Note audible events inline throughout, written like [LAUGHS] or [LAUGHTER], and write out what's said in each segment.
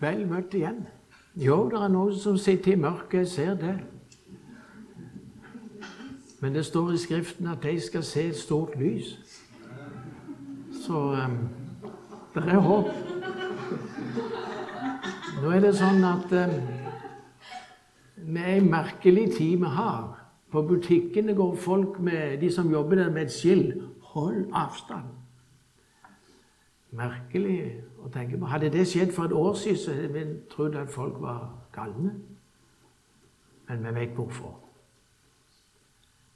Vel møtt igjen. Jo, det er noen som sitter i mørket, jeg ser det. Men det står i Skriften at de skal se et stort lys. Så um, det er håp. Nå er det sånn at um, er en merkelig tid vi har. På butikkene går folk med, de som jobber der, med et skill. Hold avstand. Merkelig å tenker. Hadde det skjedd for et år siden, så hadde vi trodd at folk var galne. Men vi vet hvorfor.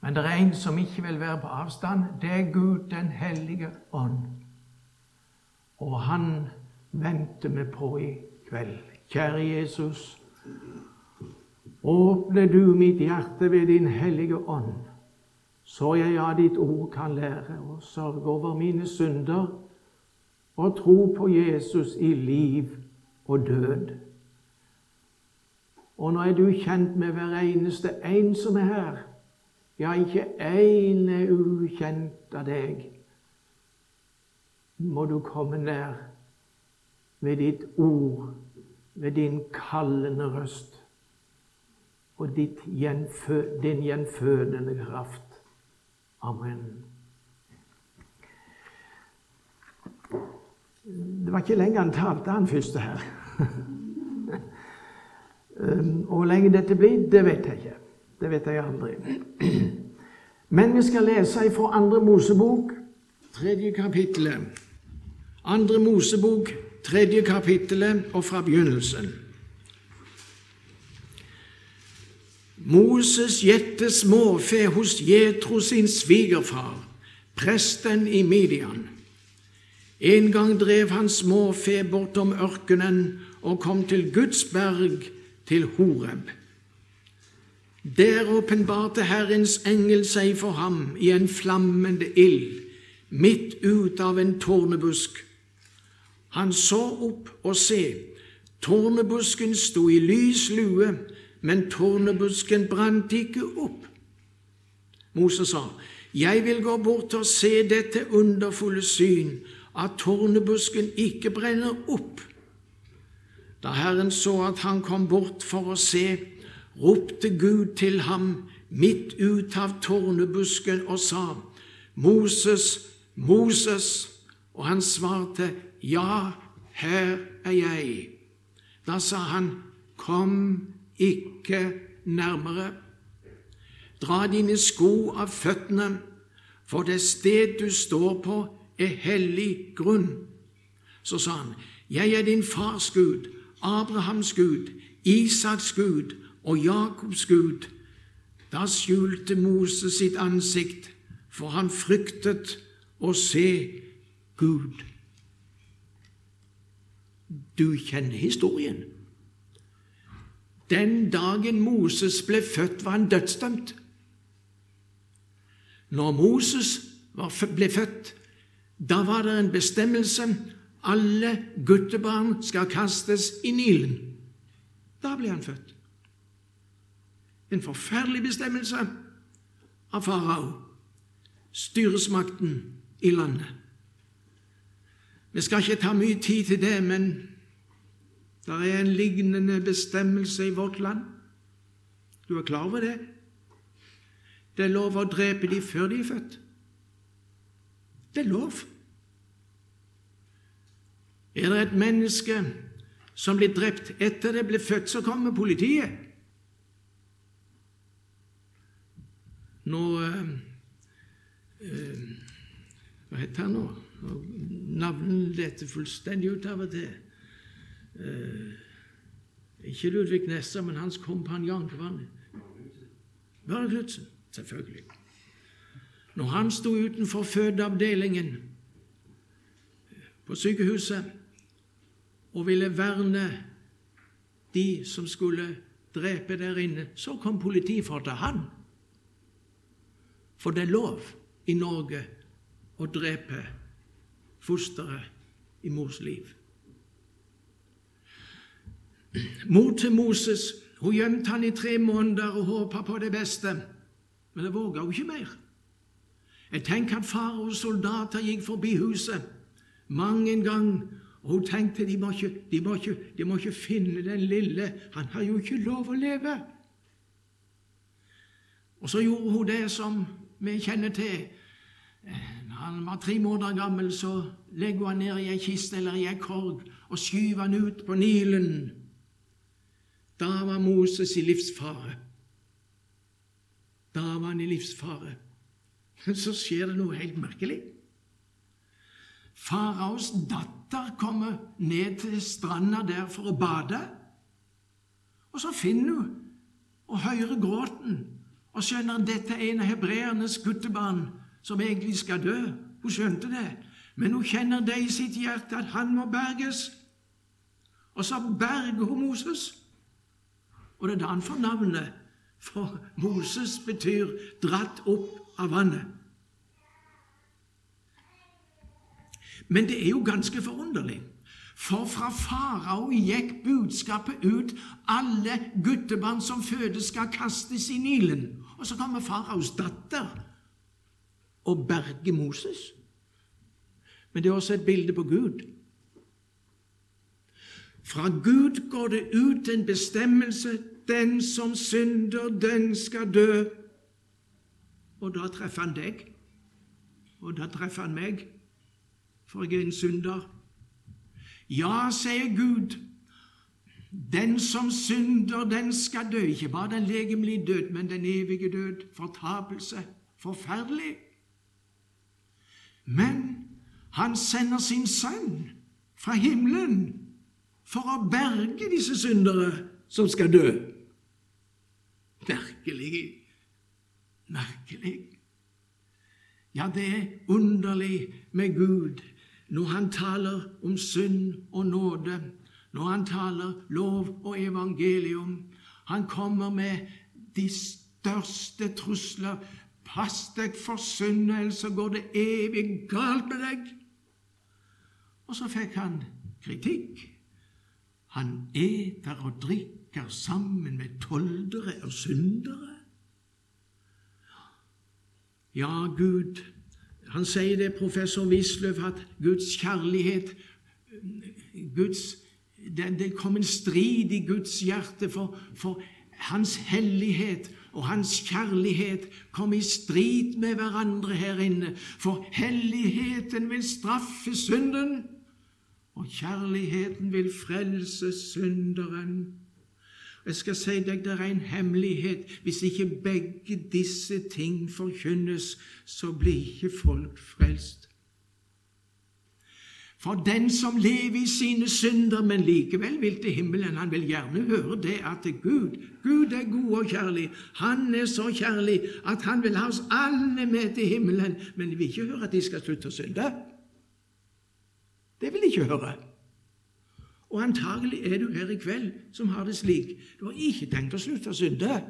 Men det er en som ikke vil være på avstand. Det er Gud den hellige ånd. Og han venter vi på i kveld. Kjære Jesus, åpner du mitt hjerte ved din hellige ånd, så jeg av ditt ord kan lære og sørge over mine synder og tro på Jesus i liv og død. Og nå er du kjent med hver eneste en som er her. Ja, ikke én er ukjent av deg. Må du komme nær ved ditt ord, ved din kallende røst og gjenfø, din gjenfødende kraft. Amen. Det var ikke lenge han talte, han første her. Um, og hvor lenge dette blir, det vet jeg ikke. Det vet jeg aldri. Men vi skal lese fra Andre Mosebok, tredje kapittelet. Andre Mosebok, tredje kapittelet, og fra begynnelsen. Moses gjette småfe hos Jetro sin svigerfar, presten i Midian. En gang drev han småfe bortom ørkenen og kom til Guds berg, til Horeb. Der åpenbarte Herrens engel seg for ham i en flammende ild, midt ut av en tårnebusk. Han så opp og se, tårnebusken sto i lys lue, men tårnebusken brant ikke opp. Moses sa, Jeg vil gå bort og se dette underfulle syn, at tornebusken ikke brenner opp. Da Herren så at han kom bort for å se, ropte Gud til ham midt ut av tornebusken og sa, Moses, Moses, og han svarte, Ja, her er jeg. Da sa han, Kom ikke nærmere. Dra dine sko av føttene, for det sted du står på, er hellig grunn. Så sa han, Jeg er din fars Gud, Abrahams Gud, Isaks Gud og Jakobs Gud. Da skjulte Moses sitt ansikt, for han fryktet å se Gud. Du kjenner historien. Den dagen Moses ble født, var han dødsdømt. Når Moses ble født, da var det en bestemmelse alle guttebarn skal kastes i Nilen. Da ble han født. En forferdelig bestemmelse av farao, styresmakten i landet. Vi skal ikke ta mye tid til det, men det er en lignende bestemmelse i vårt land. Du er klar over det? Det er lov å drepe de før de er født. Det er lov. Er det et menneske som blir drept etter det ble født, så kommer politiet. Nå øh, øh, Hva heter han nå? Navnet detter fullstendig ut av og til. Uh, ikke Ludvig Nessa, men hans kompanjong. Børre Knutsen. Selvfølgelig. Når han sto utenfor fødeavdelingen på sykehuset og ville verne de som skulle drepe der inne, så kom å ta han. For det er lov i Norge å drepe fosteret i mors liv. Mor til Moses hun gjemte han i tre måneder og håpa på det beste, men det våga hun ikke mer. Jeg tenker at faraos soldater gikk forbi huset mang en gang Og hun tenkte de må, ikke, de, må ikke, de må ikke finne den lille, han har jo ikke lov å leve. Og så gjorde hun det som vi kjenner til. Når han var tre måneder gammel, så legger han ned i ei kiste eller i ei korg og skyver han ut på Nilen. Da var Moses i livsfare. Da var han i livsfare. Så skjer det noe helt merkelig. Faraos datter kommer ned til stranda der for å bade. Og så finner hun og hører gråten og skjønner at dette er en av hebreernes guttebarn som egentlig skal dø. Hun skjønte det, men hun kjenner det i sitt hjerte at han må berges. Og så berger hun Moses. Og det er da han får navnet, for Moses betyr 'dratt opp av vannet'. Men det er jo ganske forunderlig. For fra farao gikk budskapet ut alle guttebarn som fødes, skal kastes i Nilen. Og så kommer faraos datter og berger Moses. Men det er også et bilde på Gud. Fra Gud går det ut en bestemmelse den som synder, den skal dø. Og da treffer han deg, og da treffer han meg, for jeg er en synder. Ja, sier Gud, den som synder, den skal dø. Ikke bare den legemlige død, men den evige død. Fortapelse. Forferdelig. Men han sender sin sønn fra himmelen for å berge disse syndere som skal dø. Merkelig. Merkelig. Ja, det er underlig med Gud når han taler om synd og nåde, når han taler lov og evangelium. Han kommer med de største trusler. Pass deg for synd, ellers går det evig galt med deg. Og så fikk han kritikk. Han eter og drikker sammen med toldere og syndere. Ja, Gud han sier det, professor Wisløff, at Guds kjærlighet Guds, det, det, kom en strid i Guds hjerte, for, for hans hellighet og hans kjærlighet kom i strid med hverandre her inne. For helligheten vil straffe synden, og kjærligheten vil frelse synderen. Jeg skal si deg det er en hemmelighet. Hvis ikke begge disse ting forkynnes, så blir ikke folk frelst. For den som lever i sine synder, men likevel vil til himmelen, han vil gjerne høre det at Gud Gud er god og kjærlig. Han er så kjærlig at han vil ha oss alle med til himmelen. Men vil ikke høre at de skal slutte å synde. Det vil de ikke høre. Og antagelig er du her i kveld som har det slik. Du har ikke tenkt å slutte å synde,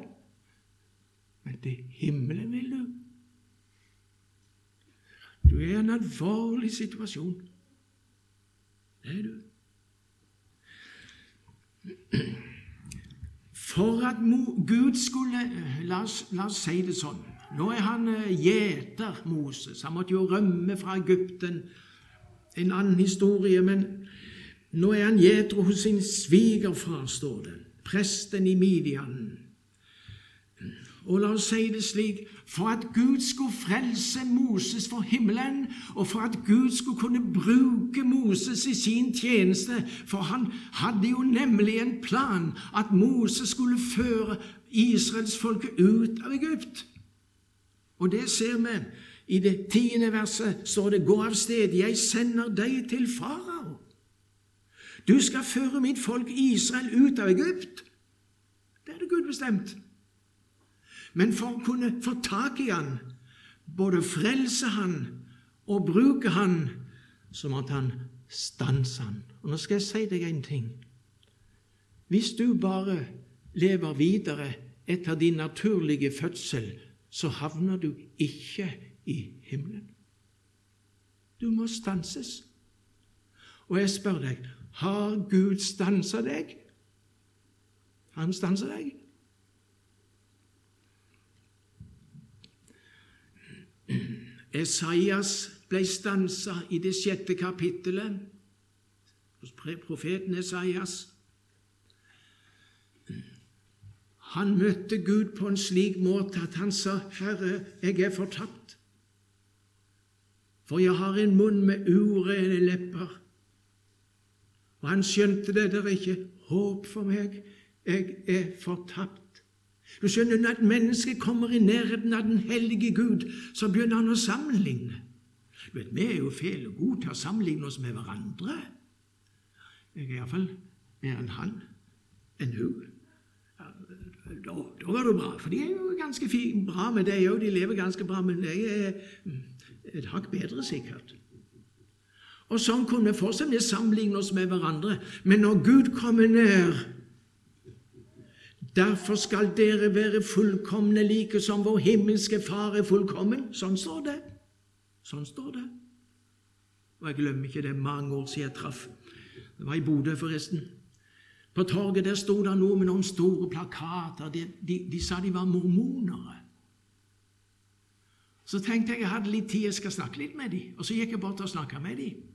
men til himmelen vil du. Du er i en alvorlig situasjon. Det er du. For at Gud skulle La oss, la oss si det sånn. Nå er han eh, gjeter, Moses. Han måtte jo rømme fra Egypten. En annen historie, men nå er han gjedro hos sin svigerfar, står det, presten i Midian. Og la oss si det slik for at Gud skulle frelse Moses for himmelen, og for at Gud skulle kunne bruke Moses i sin tjeneste, for han hadde jo nemlig en plan at Moses skulle føre israelsfolket ut av Egypt. Og det ser vi. I det tiende verset står det 'Gå av sted, jeg sender deg til farao'. Du skal føre mitt folk Israel ut av Egypt. Det det Gud bestemt. Men for å kunne få tak i han, både frelse han og bruke han, så måtte han stanse han. Og Nå skal jeg si deg en ting. Hvis du bare lever videre etter din naturlige fødsel, så havner du ikke i himmelen. Du må stanses. Og jeg spør deg har Gud stansa deg? Han stanser deg. Esaias ble stansa i det sjette kapittelet. hos profeten Esaias. Han møtte Gud på en slik måte at han sa, 'Herre, jeg er fortapt.' For jeg har en munn med urene lepper. Og han skjønte det, det er ikke håp for meg. Jeg er fortapt. Du skjønner, Når et menneske kommer i nærheten av den hellige Gud, så begynner han å sammenligne. Du vet, Vi er jo fæle gode til å sammenligne oss med hverandre. Jeg er iallfall mer enn han, enn hun. Da, da var det bra, for de er jo ganske bra med deg òg. De lever ganske bra, men jeg er mm, et hakk bedre, sikkert. Og sånn kunne vi fortsatt sammenligne oss med hverandre. Men når Gud kommer nær Derfor skal dere være fullkomne like som vår himmelske Far er fullkommen. Sånn står det. Sånn står det. Og jeg glemmer ikke det mange år siden jeg traff. Det var i Bodø, forresten. På torget der sto det noe med noen store plakater. De, de, de sa de var mormonere. Så tenkte jeg jeg hadde litt tid, jeg skal snakke litt med dem. Og så gikk jeg bort og snakka med dem.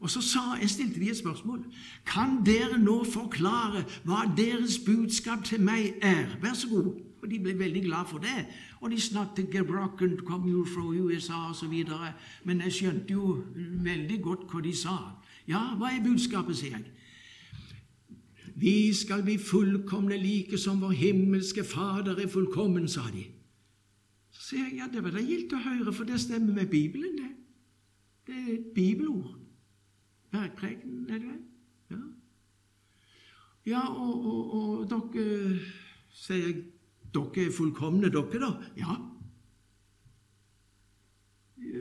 Og så sa, jeg stilte de et spørsmål. Kan dere nå forklare hva deres budskap til meg er? Vær så god. Og de ble veldig glad for det. Og de snakket gebrokkent, kom jo fra USA osv. Men jeg skjønte jo veldig godt hva de sa. Ja, hva er budskapet, sier jeg. Vi skal bli fullkomne like som vår himmelske Fader er fullkommen, sa de. Så sier jeg ja, det var da gildt å høre, for det stemmer med Bibelen, det. Det er et bibelord. Bergpreken, er det vel? Ja. Ja, og, og, og dere Sier jeg dere er fullkomne, dere, da? Ja.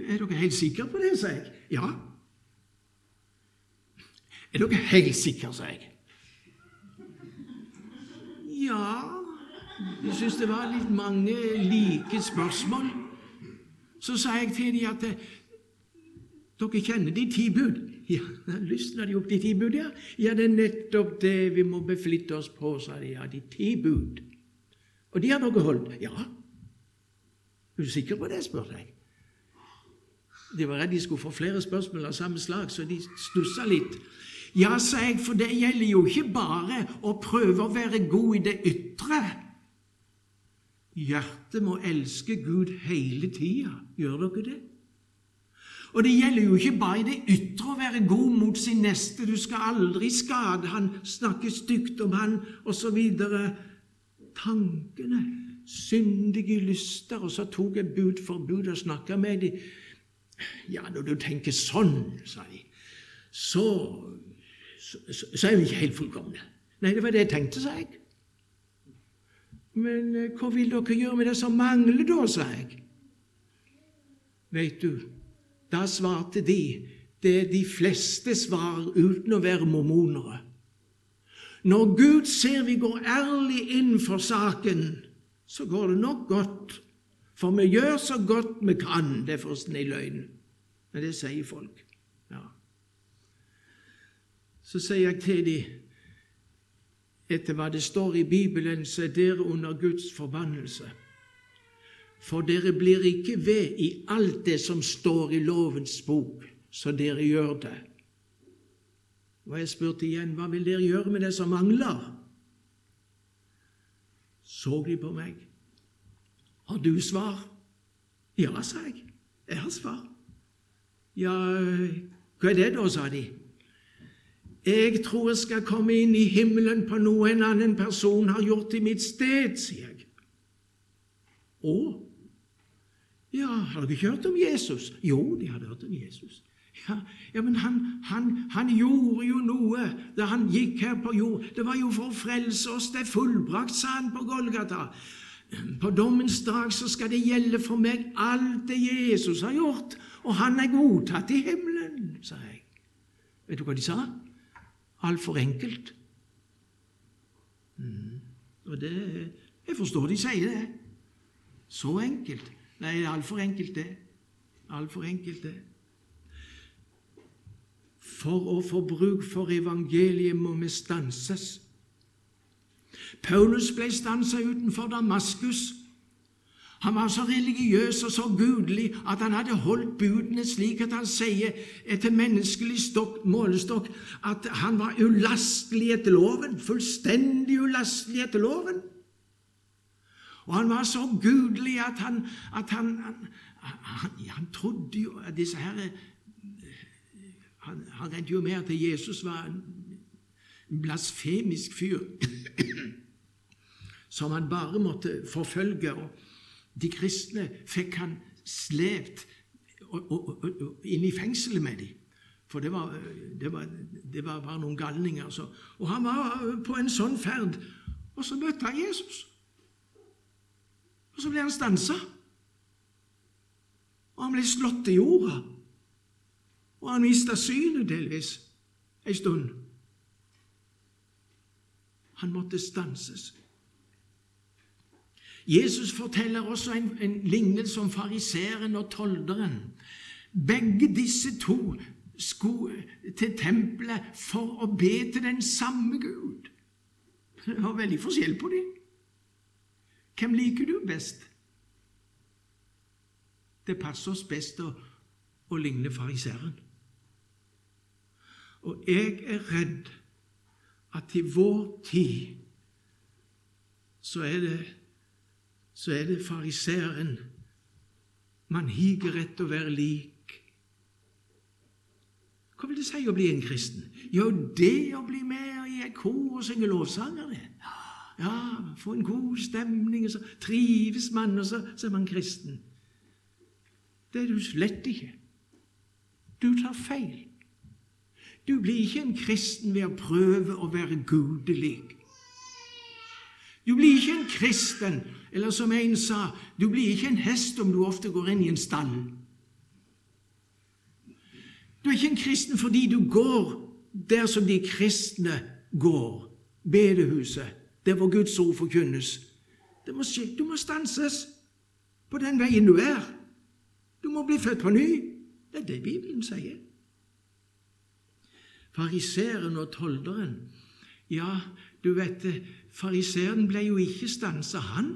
Er dere helt sikre på det, sier jeg. Ja. Er dere helt sikre, sier jeg. Ja Jeg syns det var litt mange like spørsmål. Så sa jeg til dem at eh, dere kjenner de ti bud. Ja, lysna de opp de ti bud, ja? Ja, det er nettopp det vi må beflitte oss på, sa de. Ja, de ti bud. Og de har dere holdt? Ja. Er du sikker på det, spurte jeg. De var redd de skulle få flere spørsmål av samme slag, så de stussa litt. Ja, sa jeg, for det gjelder jo ikke bare å prøve å være god i det ytre. Hjertet må elske Gud hele tida. Gjør dere det? Og det gjelder jo ikke bare i det ytre å være god mot sin neste. Du skal aldri skade han, snakke stygt om han, osv. Tankene, syndige lyster. Og så tok jeg bud for bud og snakka med dem. Ja, når du tenker sånn, sa de, så så, så, er vi ikke helt fullkomne. Nei, det var det jeg tenkte, sa jeg. Men eh, hva vil dere gjøre med det som mangler, da, sa jeg. Vet du, da svarte de det de fleste svarer uten å være mormonere. Når Gud ser vi går ærlig inn for saken, så går det nok godt. For vi gjør så godt vi kan. Det er forresten ei løgn, men det sier folk. Ja så sier jeg til dem etter hva det står i Bibelen, så er dere under Guds forbannelse. For dere blir ikke ved i alt det som står i lovens bok, så dere gjør det. Og jeg spurte igjen, hva vil dere gjøre med det som mangler? Så de på meg. Har du svar? Ja, sa jeg. Jeg har svar. Ja, hva er det da, sa de. Jeg tror jeg skal komme inn i himmelen på noe en annen person har gjort i mitt sted, sier jeg. Å? Ja, har dere ikke hørt om Jesus? Jo, de hadde hørt om Jesus. Ja, ja men han, han, han, gjorde jo noe da han gikk her på jord. Det var jo for å frelse oss. Det er fullbrakt, sa han på Golgata. På dommens dag så skal det gjelde for meg alt det Jesus har gjort, og han er godtatt i himmelen, sa jeg. Vet du hva de sa? altfor enkelt. Mm. Og det Jeg forstår de sier det. Så enkelt. Nei, altfor enkelt, det. Altfor enkelt, det. For å få bruk for evangeliet må vi stanses. Paulus ble stansa utenfor Damaskus. Han var så religiøs og så gudelig at han hadde holdt budene slik at han sier etter menneskelig stokk, målestokk at han var ulastelig etter loven. Fullstendig ulastelig etter loven. Og han var så gudelig at han, at han, han, han, trodde jo at disse her Han, han regnet jo med at Jesus var en blasfemisk fyr [CLEARS THROAT] som han bare måtte forfølge. og de kristne fikk han slept inn i fengselet med dem. For det var, det, var, det var, bare noen galninger. Så. Og han var på en sånn ferd, og så møtte han Jesus. Og så ble han stansa. Og han ble slått til jorda. Og han mista synet delvis ei stund. Han måtte stanses. Jesus forteller også en, en lignelse om fariseeren og tolderen. Begge disse to skulle til tempelet for å be til den samme Gud. Det var veldig forskjell på dem. Hvem liker du best? Det passer oss best å, å ligne fariseeren. Og jeg er redd at i vår tid så er det det fariseeren man higer etter å være lik. Hva vil det si å bli en kristen? Jo, det å bli med i et kor og synge lovsanger, det. Ja, få en god stemning, og så trives man, og så, så er man kristen. Det er du slett ikke. Du tar feil. Du blir ikke en kristen ved å prøve å være gudelig. Du blir ikke en kristen, eller som en sa, du blir ikke en hest om du ofte går inn i en stall. Du er ikke en kristen fordi du går der som de kristne går, bedehuset, der hvor Guds ord forkynnes. Det må skje. Du må stanses på den veien du er. Du må bli født på ny. Det er det Bibelen sier. Fariseeren og tolderen, ja, du vet det, Fariseeren ble jo ikke stansa, han.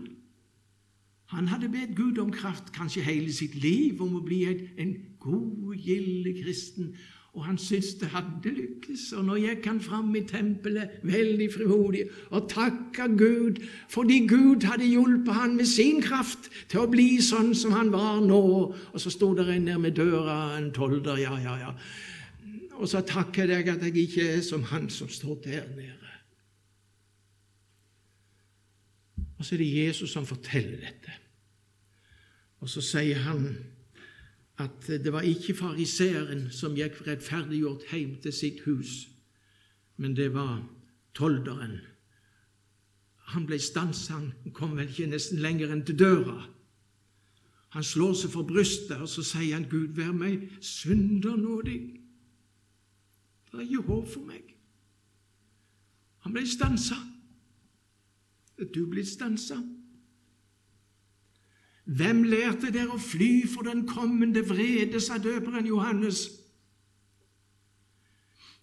Han hadde bedt Gud om kraft kanskje hele sitt liv om å bli en, en god, gild kristen, og han syntes det hadde lykkes. Og nå gikk han fram i tempelet veldig frimodig og takka Gud fordi Gud hadde hjulpet han med sin kraft til å bli sånn som han var nå. Og så sto det en der med døra, en tolder, ja, ja, ja. Og så takker jeg at jeg ikke er som han som står der nede. Og så er det Jesus som forteller dette. Og så sier han at det var ikke fariseeren som gikk rettferdiggjort hjem til sitt hus, men det var tolderen. Han ble stanset, han kom vel ikke nesten lenger enn til døra. Han slår seg for brystet, og så sier han, 'Gud, vær meg synder nådig.' Det er ikke håp for meg. Han ble stansa du blitt stansa? Hvem lærte dere å fly for den kommende vrede, sa døperen Johannes.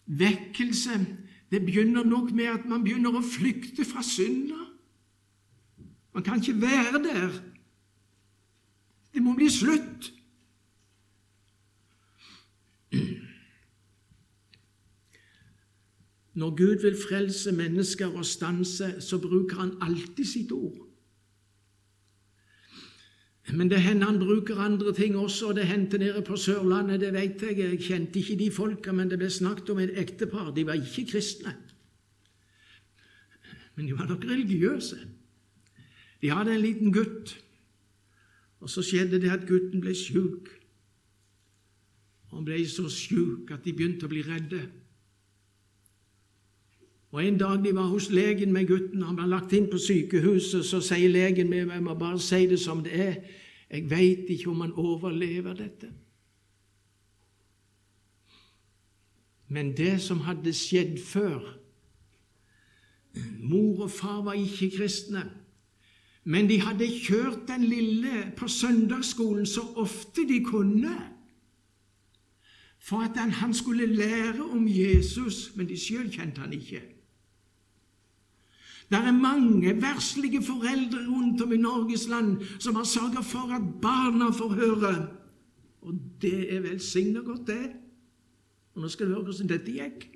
Vekkelse det begynner nok med at man begynner å flykte fra synda. Man kan ikke være der. Det må bli slutt. Når Gud vil frelse mennesker og stanse, så bruker han alltid sitt ord. Men det hender han bruker andre ting også, og det hendte nede på Sørlandet, det vet jeg. Jeg kjente ikke de folka, men det ble snakket om et ektepar. De var ikke kristne. Men de var nok religiøse. De hadde en liten gutt, og så skjedde det at gutten ble sjuk. Han ble så sjuk at de begynte å bli redde. Og En dag de var hos legen med gutten, han var lagt inn på sykehuset, så sier legen med meg, jeg må bare si det som det er, jeg veit ikke om han overlever dette. Men det som hadde skjedd før Mor og far var ikke kristne, men de hadde kjørt den lille på søndagsskolen så ofte de kunne for at han skulle lære om Jesus, men de sjøl kjente han ikke. Det er mange verslige foreldre rundt om i Norges land som har sørga for at barna får høre. Og det er velsigna godt, det. Og nå skal du høre hvordan dette gikk.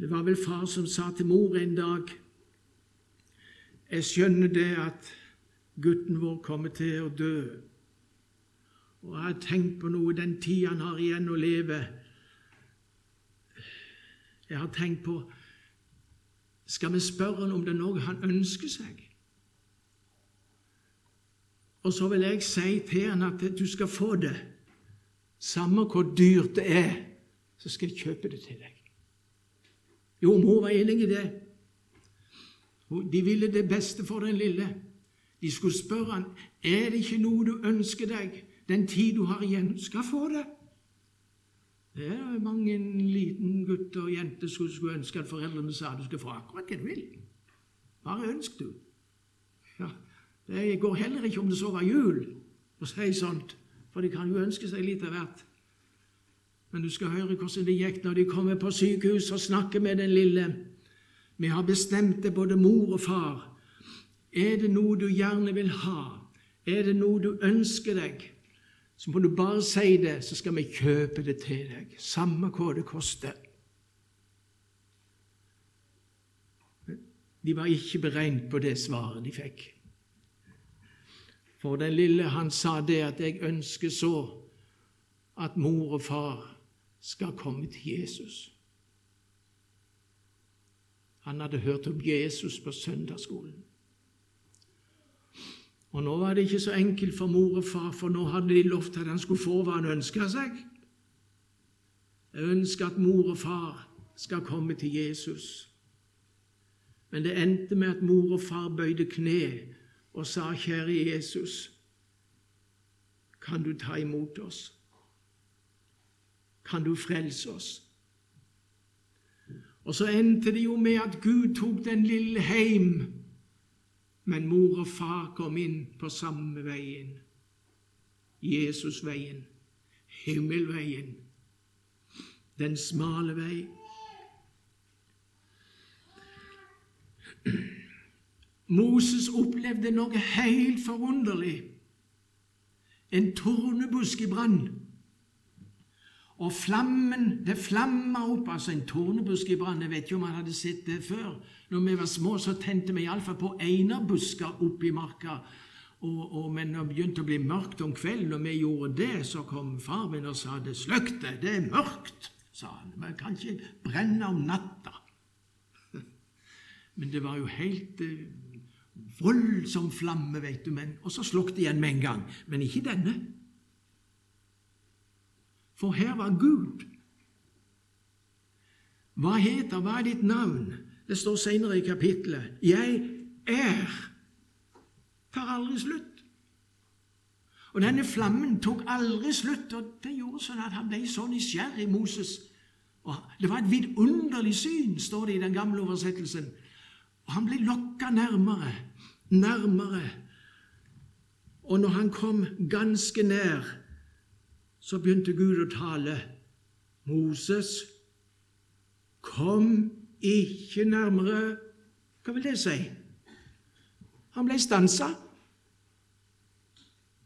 Det var vel far som sa til mor en dag Jeg skjønner det at gutten vår kommer til å dø. Og jeg har tenkt på noe den tida han har igjen å leve. Jeg har tenkt på Skal vi spørre ham om det er noe han ønsker seg? Og så vil jeg si til han at du skal få det. Samme hvor dyrt det er, så skal jeg kjøpe det til deg. Jo, mor var enig i det. De ville det beste for den lille. De skulle spørre han, er det ikke noe du ønsker deg den tid du har igjen. Skal få det. Det er mange liten gutter og jenter som skulle ønske at foreldrene sa du skal få akkurat hva du vil. Bare ønsk du. Ja, Det går heller ikke om det så var jul, å si sånt, for de kan jo ønske seg litt av hvert. Men du skal høre hvordan det gikk når de kommer på sykehus og snakker med den lille. Vi har bestemt det, både mor og far. Er det noe du gjerne vil ha? Er det noe du ønsker deg? Så må du bare si det, så skal vi kjøpe det til deg, samme hva det koster. De var ikke beregnet på det svaret de fikk. For den lille, han sa det at 'jeg ønsker så at mor og far skal komme til Jesus'. Han hadde hørt om Jesus på søndagsskolen. Og nå var det ikke så enkelt for mor og far, for nå hadde de lovt at han skulle få hva han ønska seg. Jeg ønsker at mor og far skal komme til Jesus. Men det endte med at mor og far bøyde kne og sa, 'Kjære Jesus, kan du ta imot oss? Kan du frelse oss?' Og så endte det jo med at Gud tok den lille heim men mor og far kom inn på samme veien. Jesusveien, himmelveien, den smale vei. Moses opplevde noe helt forunderlig. En tornebusk i brann. Og flammen det flamma opp. altså En tornebusk i brann. Jeg vet ikke om han hadde sett det før. Når vi var små, så tente vi iallfall på einerbusker oppi marka. Og, og, men når det begynte å bli mørkt om kvelden, når vi gjorde det, så kom far min og sa det sløkte, det, det er mørkt', sa han. 'Man kan ikke brenne om natta'. [LAUGHS] Men det var jo helt eh, voldsom flamme, vet du. Men, og så slukte det igjen med en gang. Men ikke denne. For her var Gud. Hva heter, hva er ditt navn? Det står senere i kapittelet. Jeg er tar aldri slutt. Og denne flammen tok aldri slutt, og det gjorde sånn at han ble så nysgjerrig, Moses. Og det var et vidunderlig syn, står det i den gamle oversettelsen. Og han ble lokka nærmere, nærmere. Og når han kom ganske nær, så begynte Gud å tale. Moses, kom ikke nærmere Hva vil det si? Han ble stansa.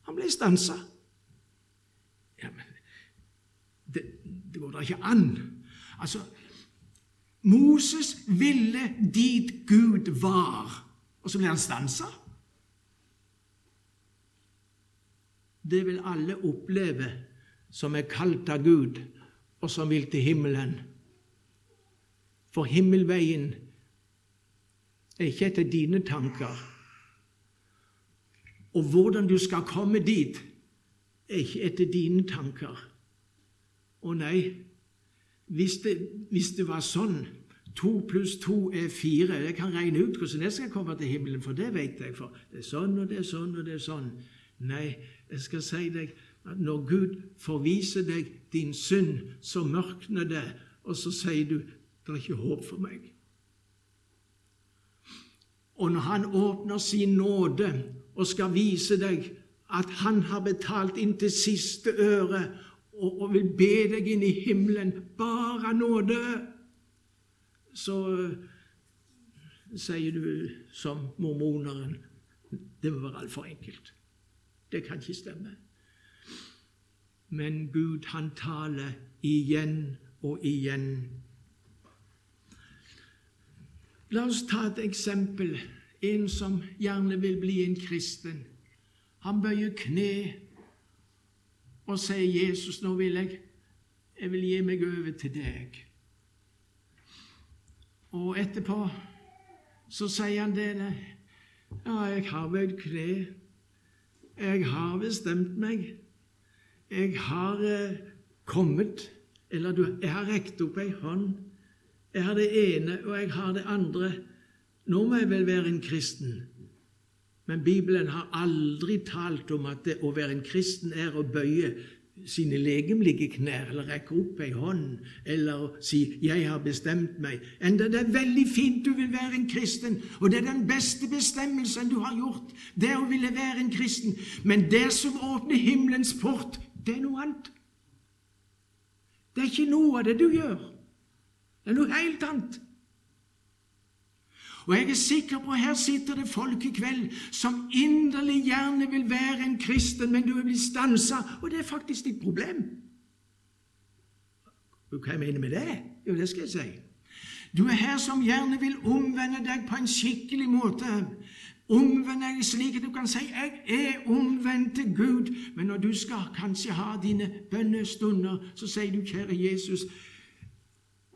Han ble stansa. Ja, men det, det går da ikke an. Altså, Moses ville dit Gud var, og så ble han stansa. Det vil alle oppleve som er kalt av Gud, og som vil til himmelen. For himmelveien er ikke etter dine tanker. Og hvordan du skal komme dit, er ikke etter dine tanker. Å nei, hvis det, hvis det var sånn To pluss to er fire. Jeg kan regne ut hvordan jeg skal komme til himmelen, for det vet jeg. For det er sånn, og det er sånn, og det er sånn. Nei, jeg skal si deg når Gud får vise deg din synd, så mørkner det, og så sier du det er ikke håp for meg. Og når Han åpner sin nåde og skal vise deg at Han har betalt inn til siste øre og, og vil be deg inn i himmelen bare nåde, så sier du som mormoneren det må være altfor enkelt. Det kan ikke stemme. Men Gud, han taler igjen og igjen. La oss ta et eksempel. En som gjerne vil bli en kristen. Han bøyer kne og sier, 'Jesus, nå vil jeg jeg vil gi meg over til deg.' Og etterpå så sier han det. Ja, jeg har bøyd kne. Jeg har bestemt meg. Jeg har eh, kommet Eller jeg har rekt opp ei hånd. Jeg har det ene, og jeg har det andre. Nå må jeg vel være en kristen. Men Bibelen har aldri talt om at det å være en kristen er å bøye sine legemlige knær, eller rekke opp ei hånd, eller si 'jeg har bestemt meg'. Enda det er veldig fint du vil være en kristen, og det er den beste bestemmelsen du har gjort, det å ville være en kristen. Men det som åpner himmelens port, det er noe annet. Det er ikke noe av det du gjør. Det er noe helt annet. Og jeg er sikker på at her sitter det folk i kveld som inderlig gjerne vil være en kristen, men du vil bli stansa, og det er faktisk ditt problem. Hva jeg mener med det? Jo, det skal jeg si. Du er her som gjerne vil omvende deg på en skikkelig måte. Omvende deg slik at du kan si 'Jeg er omvendt til Gud'. Men når du skal kanskje ha dine bønnestunder, så sier du 'Kjære Jesus,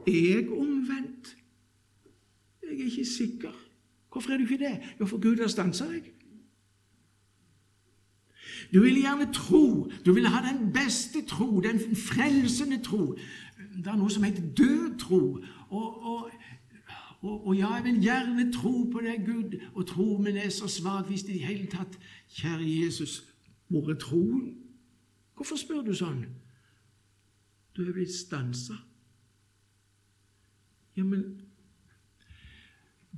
er jeg omvendt?' Jeg er ikke sikker. Hvorfor er du ikke det? Jo, for Gud har stansa deg. Du vil gjerne tro. Du vil ha den beste tro, den frelsende tro. Det er noe som heter død tro. Og, og, og, og, ja, jeg vil gjerne tro på deg, Gud, og tro, min er så svak hvis det i det hele tatt Kjære Jesus, hvor er troen? Hvorfor spør du sånn? Du er blitt stansa. Ja, men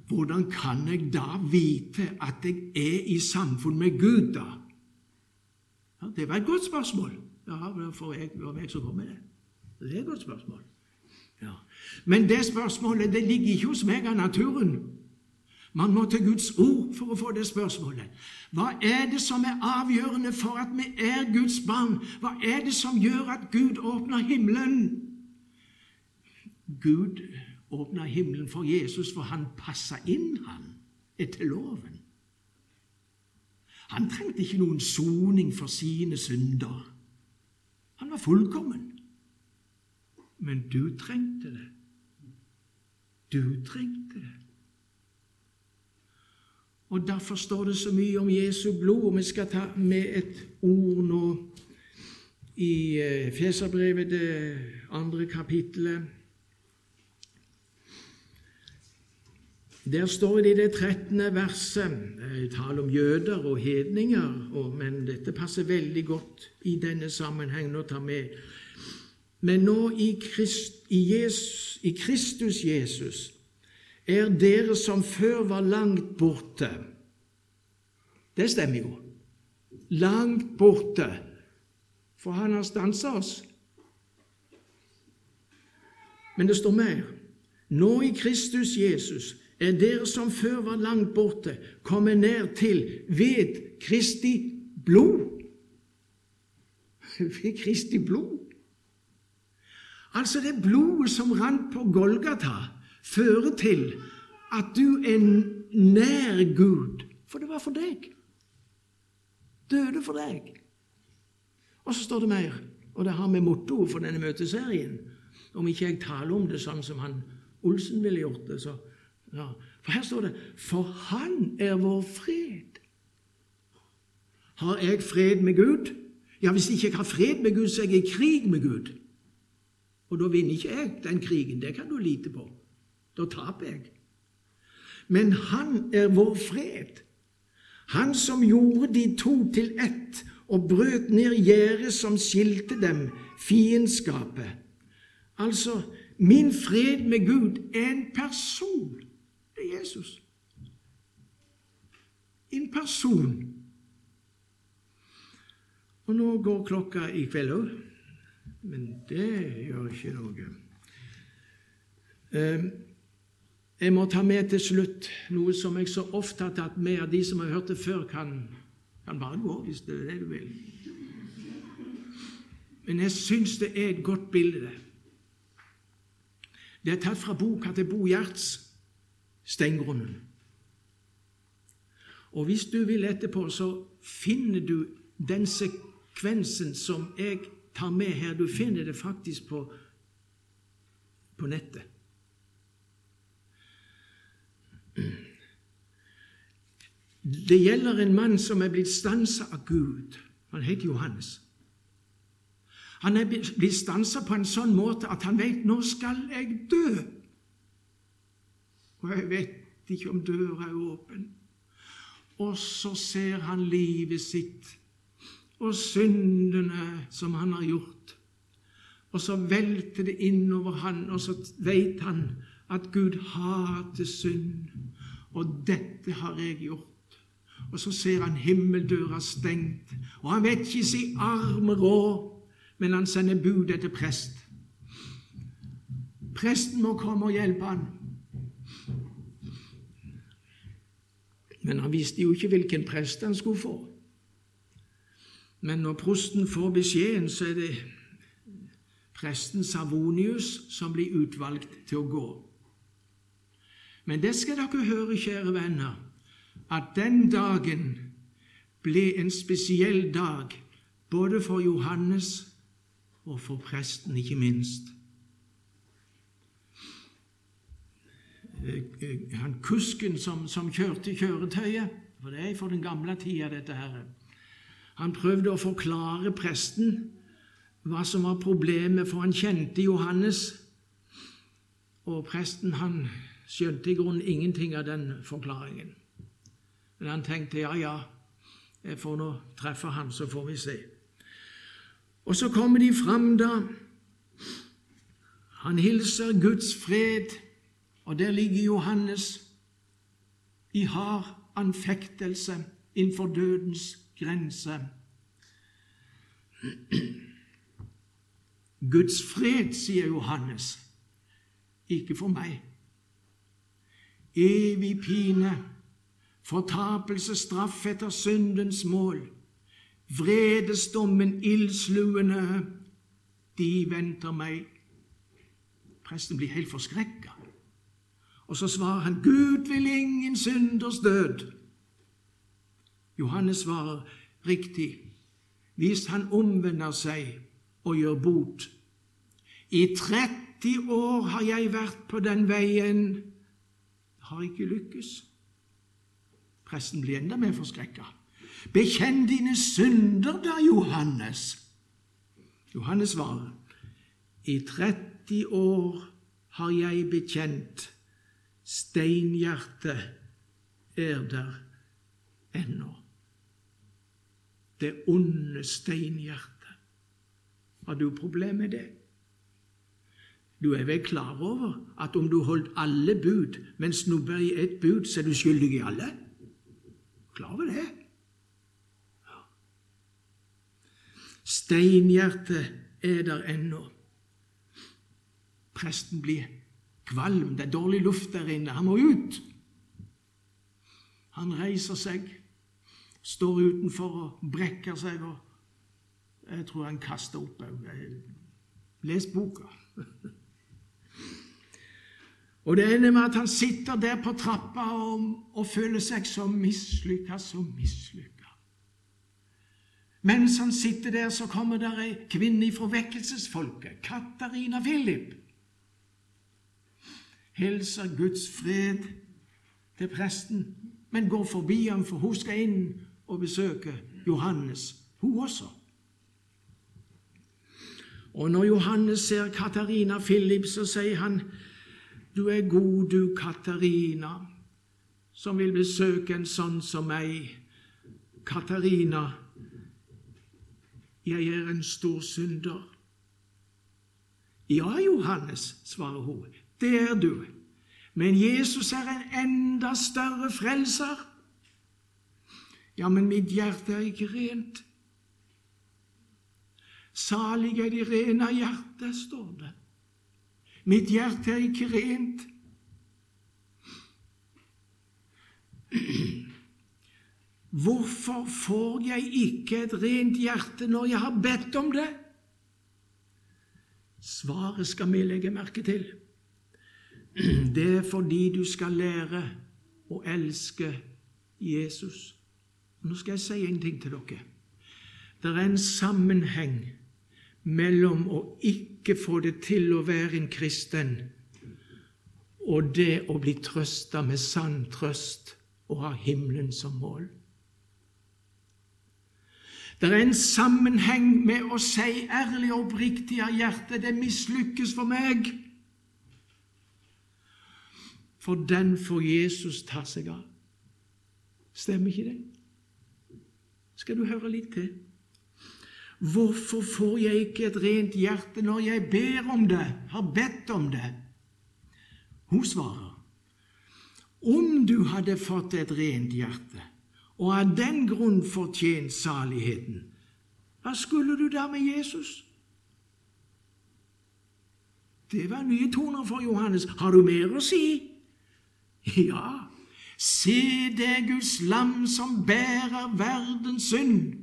hvordan kan jeg da vite at jeg er i samfunn med Gud, da? Ja, det var et godt spørsmål. Ja, for jeg, var meg som kom med det. Det er et godt spørsmål. Ja. Men det spørsmålet det ligger ikke hos meg av naturen. Man må til Guds ord for å få det spørsmålet. Hva er det som er avgjørende for at vi er Guds barn? Hva er det som gjør at Gud åpner himmelen? Gud åpna himmelen for Jesus, for han passa inn, han, etter loven. Han trengte ikke noen soning for sine synder. Han var fullkommen. Men du trengte det. Du trengte det. Og Derfor står det så mye om Jesu blod, og vi skal ta med et ord nå i eh, Feserbrevet, det andre kapittelet. Der står det i det 13. verset tale om jøder og hedninger, men dette passer veldig godt i denne sammenhengen å ta med. Men nå i, Christ, i, Jesus, i Kristus Jesus er dere som før var langt borte Det stemmer jo. Langt borte. For han har stansa oss. Men det står mer. Nå i Kristus Jesus er dere som før var langt borte, kommet ned til ved Kristi blod. [LAUGHS] Ved Kristi blod. Altså det blodet som rant på Golgata, fører til at du er nær Gud. For det var for deg. Døde for deg. Og så står det mer, og det har med mottoet for denne møteserien. Om ikke jeg taler om det sånn som han Olsen ville gjort det, så ja, For her står det 'For Han er vår fred'. Har jeg fred med Gud? Ja, hvis ikke jeg har fred med Gud, så er jeg i krig med Gud. Og da vinner ikke jeg den krigen. Det kan du lite på. Da taper jeg. Men Han er vår fred. Han som gjorde de to til ett og brøt ned gjerdet som skilte dem, fiendskapet. Altså, min fred med Gud er en person. Det er Jesus. En person. Og nå går klokka i kveld òg, men det gjør ikke noe. Eh, jeg må ta med til slutt noe som jeg så ofte har tatt med, av de som har hørt det før, kan, kan bare gå hvis det er det du vil. Men jeg syns det er et godt bilde. Det er tatt fra boka til Bo Gjerts, 'Steingrunnen'. Og hvis du vil etterpå, så finner du den sekvensen som jeg tar med her. Du finner det faktisk på, på nettet. Det gjelder en mann som er blitt stansa av Gud. Han heter Johannes. Han er blitt stansa på en sånn måte at han vet nå skal jeg dø. Og jeg vet ikke om døra er åpen. Og så ser han livet sitt og syndene som han har gjort. Og så velter det innover han, og så vet han at Gud hater synd. Og dette har jeg gjort. Og så ser han himmeldøra stengt, og han vet ikke si arme råd men han sender bud etter prest. Presten må komme og hjelpe han. Men han visste jo ikke hvilken prest han skulle få. Men når prosten får beskjeden, så er det presten Savonius som blir utvalgt til å gå. Men det skal dere høre, kjære venner, at den dagen ble en spesiell dag både for Johannes og for presten, ikke minst. Eh, eh, han Kusken som, som kjørte kjøretøyet, for det er for den gamle tida, dette her, han prøvde å forklare presten hva som var problemet, for han kjente Johannes. Og presten han skjønte i grunnen ingenting av den forklaringen. Men han tenkte ja, ja, jeg får nå treffe han, så får vi se. Og så kommer de fram da. Han hilser Guds fred, og der ligger Johannes i hard anfektelse innenfor dødens grense. Guds fred, sier Johannes, ikke for meg. Evig pine, fortapelse, straff etter syndens mål Vredesdommen ildsluende, de venter meg. Presten blir helt forskrekka. Og så svarer han, Gud vil ingen synders død. Johannes svarer riktig, hvis han omvender seg og gjør bot. I 30 år har jeg vært på den veien, har ikke lykkes. Presten blir enda mer forskrekka. Bekjenn dine synder da, Johannes. Johannes svarer, i 30 år har jeg bekjent, steinhjertet er der ennå. Det onde steinhjertet. Har du problemer med det? Du er vel klar over at om du holdt alle bud, men snubber i ett bud, så er du skyldig i alle? Klar over det? Steinhjertet er der ennå. Presten blir kvalm, det er dårlig luft der inne, han må ut. Han reiser seg, står utenfor og brekker seg, og jeg tror han kaster opp òg. Les boka. [LAUGHS] Og det ender med at han sitter der på trappa og, og føler seg så mislykka, så mislykka. Mens han sitter der, så kommer der ei kvinne fra vekkelsesfolket, Katarina Philip. Hilser Guds fred til presten, men går forbi ham, for hun skal inn og besøke Johannes, hun også. Og når Johannes ser Katarina Philip, så sier han, Du er god, du Katarina, som vil besøke en sånn som meg. Katarina, jeg er en stor synder. Ja, Johannes, svarer hun, det er du. Men Jesus er en enda større frelser. Ja, men mitt hjerte er ikke rent. Salig er de rene av hjerte, står det. Mitt hjerte er ikke rent. Hvorfor får jeg ikke et rent hjerte når jeg har bedt om det? Svaret skal vi legge merke til. Det er fordi du skal lære å elske Jesus. Nå skal jeg si en ting til dere. Det er en sammenheng mellom å ikke få det til å være en kristen og det å bli trøsta med sann trøst og ha himmelen som mål. Det er en sammenheng med å si ærlig og oppriktig av hjertet 'Det mislykkes for meg'. For den får Jesus ta seg av. Stemmer ikke det? Skal du høre litt til? Hvorfor får jeg ikke et rent hjerte når jeg ber om det, har bedt om det? Hun svarer, om du hadde fått et rent hjerte og av den grunn fortjent saligheten, hva skulle du da med Jesus? Det var nye toner for Johannes. Har du mer å si? Ja, se det Guds lam som bærer verdens synd.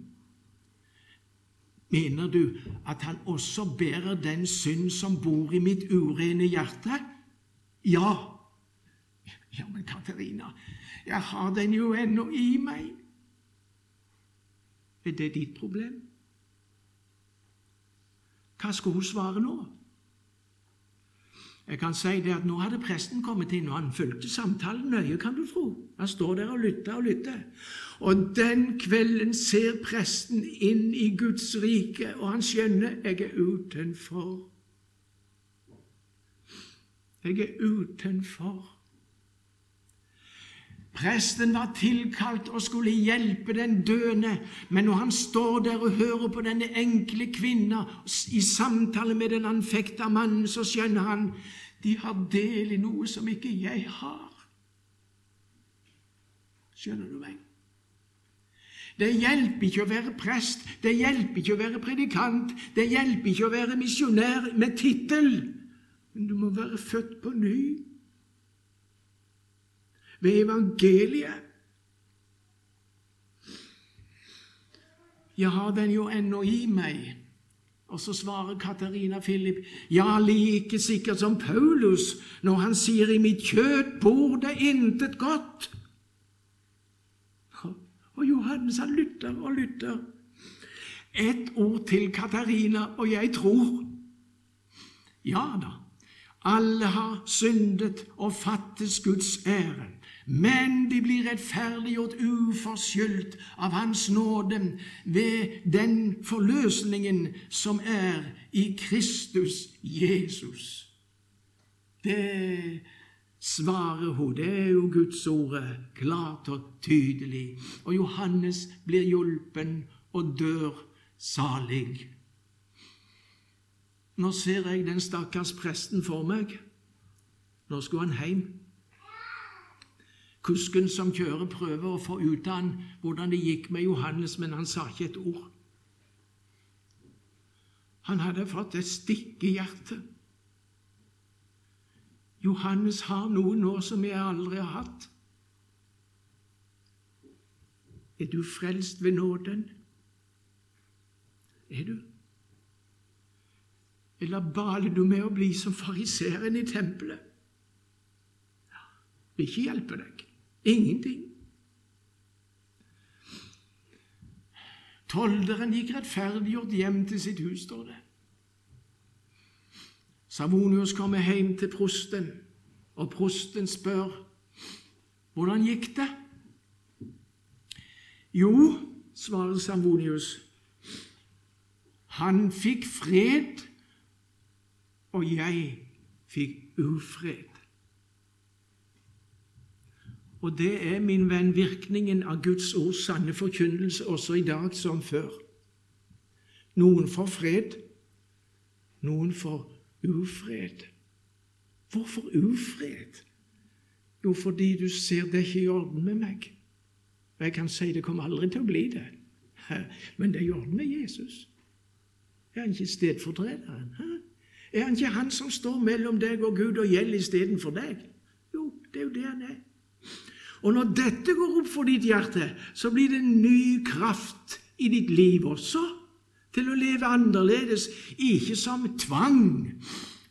Mener du at han også bærer den synd som bor i mitt urene hjerte? Ja. Ja, men Katarina, jeg har den jo ennå i meg. Er det ditt problem? Hva skal hun svare nå? Jeg kan si det at Nå hadde presten kommet inn, og han fulgte samtalen nøye, kan du tro. Han står der og lytter og lytter. Og den kvelden ser presten inn i Guds rike, og han skjønner jeg er utenfor. Jeg er utenfor. Presten var tilkalt og skulle hjelpe den døende, men når han står der og hører på denne enkle kvinna i samtale med den anfekta mannen, så skjønner han de har del i noe som ikke jeg har. Skjønner du meg? Det hjelper ikke å være prest, det hjelper ikke å være predikant, det hjelper ikke å være misjonær med tittel, men du må være født på ny ved evangeliet. Jeg har den jo ennå i meg. Og så svarer Katarina Philip, ja, like sikkert som Paulus når han sier i mitt kjøtt bor det intet godt. Og Johannes han lytter og lytter. Et ord til Katarina, og jeg tror. Ja da, alle har syndet og fattes Guds ære men de blir rettferdiggjort uforskyldt av Hans nåde ved den forløsningen som er i Kristus Jesus. Det svarer hun. Det er jo Guds ordet, klart og tydelig. Og Johannes blir hjulpen og dør salig. Nå ser jeg den stakkars presten for meg. Nå skulle han hjem. Kusken som kjører, prøver å få ut av han hvordan det gikk med Johannes, men han sa ikke et ord. Han hadde fått et stikk i hjertet. Johannes har noe nå som jeg aldri har hatt. Er du frelst ved nåden? Er du? Eller baler du med å bli som fariseeren i tempelet? Det vil ikke hjelpe deg. Ingenting. Tolderen gikk rettferdiggjort hjem til sitt hus, står det. Savonius kommer hjem til prosten, og prosten spør hvordan gikk det? Jo, svarer Savonius, han fikk fred, og jeg fikk ufred. Og det er, min venn, virkningen av Guds ords sanne forkynnelse også i dag som før. Noen får fred, noen får ufred. Hvorfor ufred? Jo, fordi du ser det ikke i orden med meg. Og jeg kan si det kommer aldri til å bli det. Men det er i orden med Jesus. Er han ikke stedfortrederen. Er han ikke han som står mellom deg og Gud og gjelder istedenfor deg? Jo, det er jo det han er. Og når dette går opp for ditt hjerte, så blir det en ny kraft i ditt liv også, til å leve annerledes, ikke som tvang.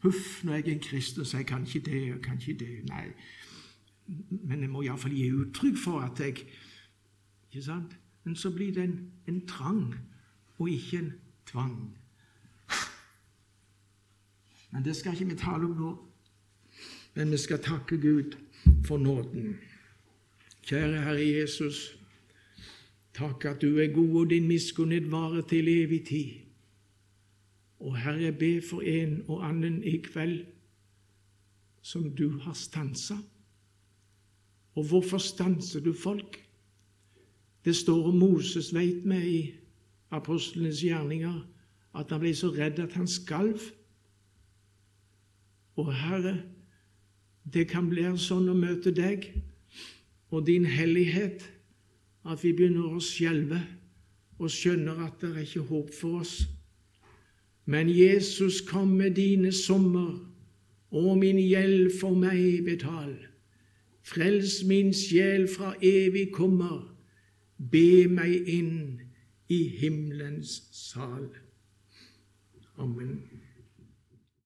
Huff, nå er jeg en kristen, så jeg kan ikke det og kan ikke det. Nei, men jeg må iallfall gi uttrykk for at jeg Ikke sant? Men så blir det en, en trang og ikke en tvang. Men det skal ikke vi tale om nå. Men vi skal takke Gud for nåden. Kjære Herre Jesus, takk at du er god, og din miskunnhet varer til evig tid. Og Herre, be for en og annen i kveld som du har stansa. Og hvorfor stanser du folk? Det står om Moses, veit vi, i apostlenes gjerninger, at han ble så redd at han skalv. Og Herre, det kan bli sånn å møte deg og din hellighet at vi begynner å skjelve og skjønner at det er ikke håp for oss. Men Jesus kom med dine sommer, og min gjeld for meg betal. Frels min sjel fra evig kommer, be meg inn i himmelens sal. Amen.